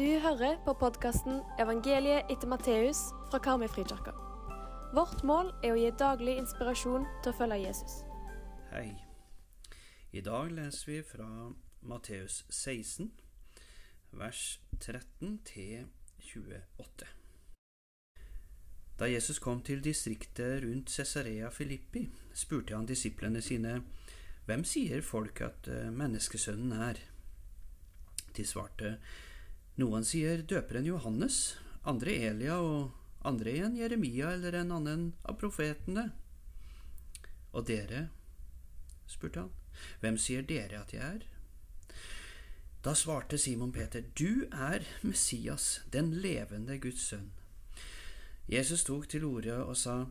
Du hører på podkasten 'Evangeliet etter Matteus' fra Karmøyfrikirka. Vårt mål er å gi daglig inspirasjon til å følge Jesus. Hei. I dag leser vi fra Matteus 16, vers 13 til 28. Da Jesus kom til distriktet rundt Cesarea Filippi, spurte han disiplene sine, Hvem sier folk at eh, menneskesønnen er? De svarte, Noen sier døperen Johannes, andre Elia og andre igjen Jeremia eller en annen av profetene. Og dere? spurte han. Hvem sier dere at jeg er? Da svarte Simon Peter, Du er Messias, den levende Guds sønn. Jesus tok til orde og sa,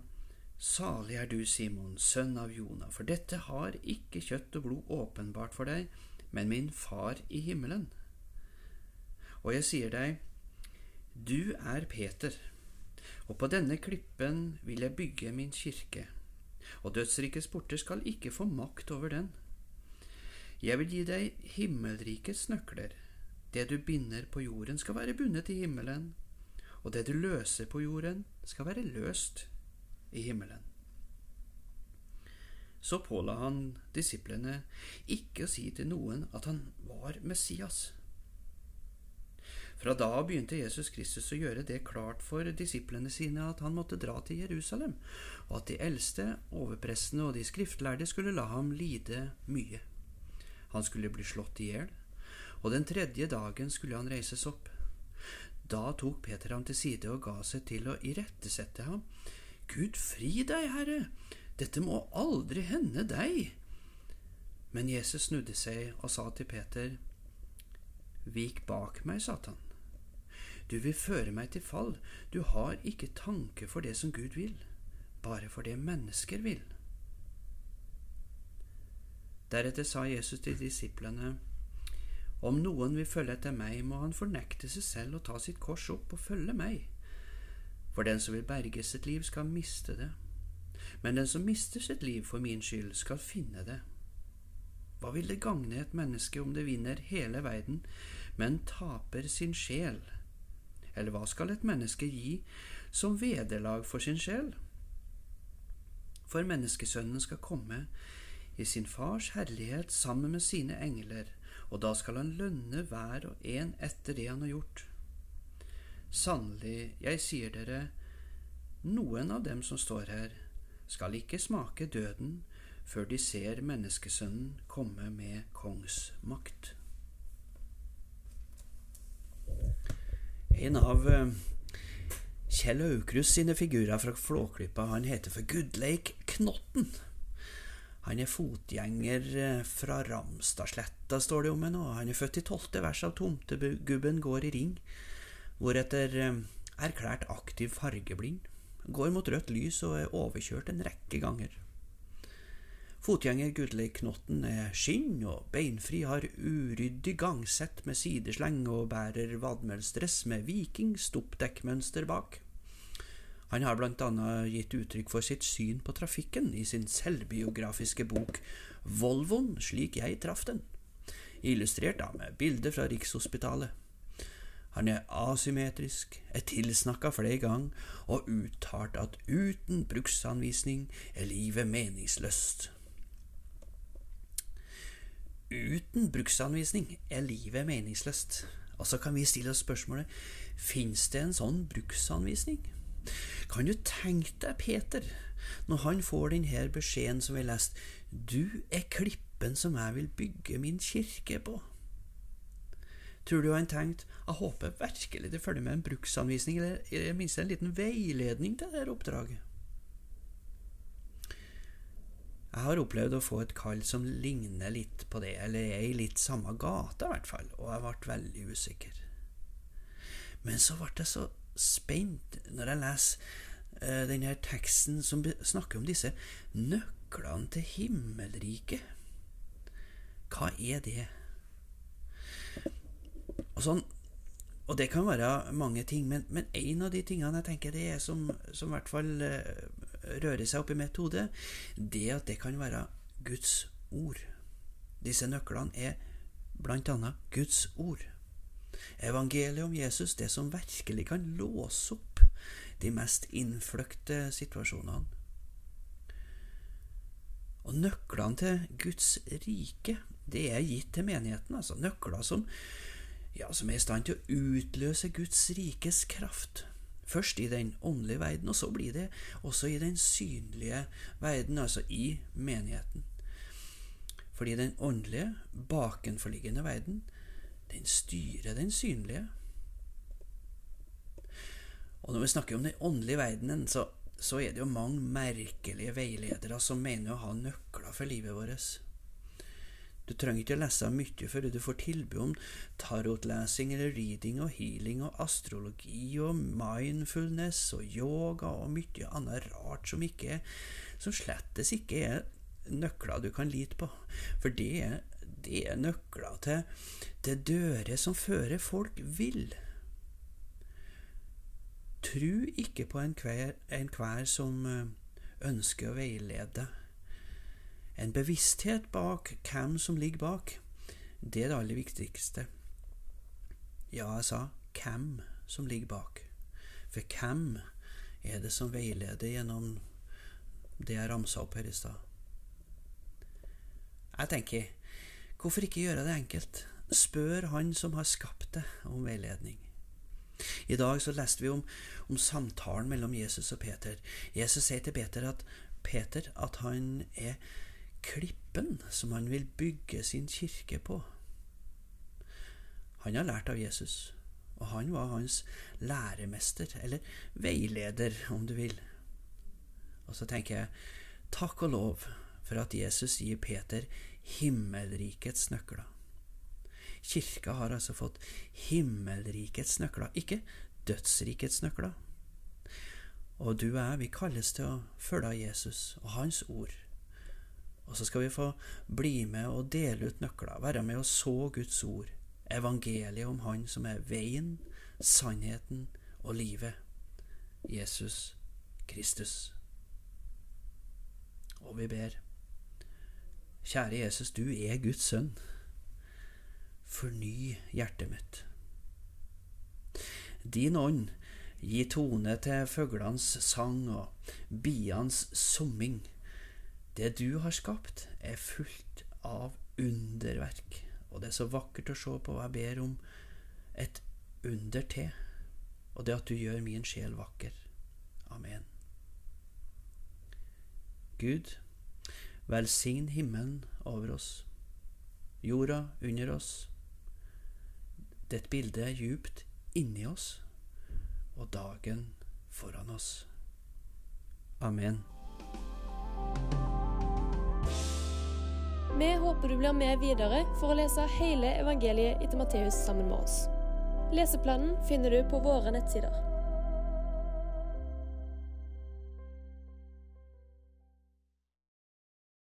Salig er du, Simon, sønn av Jona, for dette har ikke kjøtt og blod åpenbart for deg, men min far i himmelen. Og jeg sier deg, du er Peter, og på denne klippen vil jeg bygge min kirke, og dødsrikets porter skal ikke få makt over den. Jeg vil gi deg himmelrikets nøkler. Det du binder på jorden, skal være bundet i himmelen, og det du løser på jorden, skal være løst i himmelen. Så påla han disiplene ikke å si til noen at han var Messias. Fra da av begynte Jesus Kristus å gjøre det klart for disiplene sine at han måtte dra til Jerusalem, og at de eldste, overprestene og de skriftlærde skulle la ham lide mye. Han skulle bli slått i hjel, og den tredje dagen skulle han reises opp. Da tok Peter ham til side og ga seg til å irettesette ham. Gud fri deg, Herre, dette må aldri hende deg. Men Jesus snudde seg og sa til Peter, Vik bak meg, Satan. Du vil føre meg til fall, du har ikke tanke for det som Gud vil, bare for det mennesker vil. Deretter sa Jesus til disiplene, Om noen vil følge etter meg, må han fornekte seg selv og ta sitt kors opp og følge meg. For den som vil berge sitt liv, skal miste det, men den som mister sitt liv for min skyld, skal finne det. Hva vil det gagne et menneske om det vinner hele verden, men taper sin sjel? Eller hva skal et menneske gi som vederlag for sin sjel? For menneskesønnen skal komme i sin fars herlighet sammen med sine engler, og da skal han lønne hver og en etter det han har gjort. Sannelig, jeg sier dere, noen av dem som står her, skal ikke smake døden før de ser menneskesønnen komme med kongsmakt. En av Kjell Aukrust sine figurer fra Flåklypa, han heter for Gudleik Knotten. Han er fotgjenger fra Ramstadsletta, står det om ham, og han er født i tolvte vers av Tomtegubben går i ring, hvoretter erklært aktiv fargeblind, går mot rødt lys og er overkjørt en rekke ganger. Fotgjenger Gudleik Knotten er skinn og beinfri, har uryddig gangsett med sidesleng og bærer vadmelsdress med vikingstoppdekkmønster bak. Han har blant annet gitt uttrykk for sitt syn på trafikken i sin selvbiografiske bok Volvoen slik jeg traff den, illustrert da med bilder fra Rikshospitalet. Han er asymmetrisk, er tilsnakka flere ganger og uttalt at uten bruksanvisning er livet meningsløst. Uten bruksanvisning er livet meningsløst. Og så kan vi stille oss spørsmålet fins det en sånn bruksanvisning? Kan du tenke deg Peter, når han får denne beskjeden som vi har lest, du er klippen som jeg vil bygge min kirke på? Tror du han tenkte jeg håper virkelig det følger med en bruksanvisning, eller i det minste en liten veiledning til dette oppdraget? Jeg har opplevd å få et kall som ligner litt på det, eller er i litt samme gate i hvert fall, og jeg ble veldig usikker. Men så ble jeg så spent når jeg leser uh, denne teksten som snakker om disse nøklene til himmelriket. Hva er det? Og sånn og det kan være mange ting, men, men en av de tingene jeg tenker det er som, som i hvert fall uh, rører seg opp i mitt hode, det at det kan være Guds ord. Disse nøklene er blant annet Guds ord. Evangeliet om Jesus, det som virkelig kan låse opp de mest innfløkte situasjonene. Og nøklene til Guds rike, det er gitt til menigheten, altså nøkler som, ja, som er i stand til å utløse Guds rikes kraft. Først i den åndelige verden, og så blir det også i den synlige verden, altså i menigheten. Fordi den åndelige, bakenforliggende verden, den styrer den synlige. Og når vi snakker om den åndelige verdenen, så, så er det jo mange merkelige veiledere som mener å ha nøkler for livet vårt. Du trenger ikke lese mye før du får tilbud om tarotlesing eller reading og healing og astrologi og mindfulness og yoga og mye annet rart som, ikke, som slettes ikke er nøkler du kan lite på. For det er, det er nøkler til, til dører som fører folk vill. Tru ikke på enhver en som eh, ønsker å veilede en bevissthet bak hvem som ligger bak, det er det aller viktigste. Ja, jeg sa hvem som ligger bak. For hvem er det som veileder gjennom det jeg ramsa opp her i stad? Jeg tenker, hvorfor ikke gjøre det enkelt? Spør Han som har skapt det, om veiledning. I dag så leste vi om, om samtalen mellom Jesus og Peter. Jesus sier til Peter at Peter at han er klippen som han vil bygge sin kirke på. Han har lært av Jesus, og han var hans læremester, eller veileder, om du vil. Og så tenker jeg, takk og lov for at Jesus gir Peter himmelrikets nøkler. Kirka har altså fått himmelrikets nøkler, ikke dødsrikets nøkler. Og du og jeg, vi kalles til å følge Jesus og Hans ord. Og så skal vi få bli med og dele ut nøkler, være med og så Guds ord, evangeliet om Han som er veien, sannheten og livet, Jesus Kristus. Og vi ber, kjære Jesus, du er Guds sønn. Forny hjertet mitt. Din ånd gi tone til fuglenes sang og bienes summing det du har skapt, er fullt av underverk, og det er så vakkert å se på hva jeg ber om et under til, og det at du gjør min sjel vakker. Amen. Gud, velsign himmelen over oss, jorda under oss. Ditt bilde er djupt inni oss, og dagen foran oss. Amen. Vi håper du blir med videre for å lese hele evangeliet etter Matteus sammen med oss. Leseplanen finner du på våre nettsider.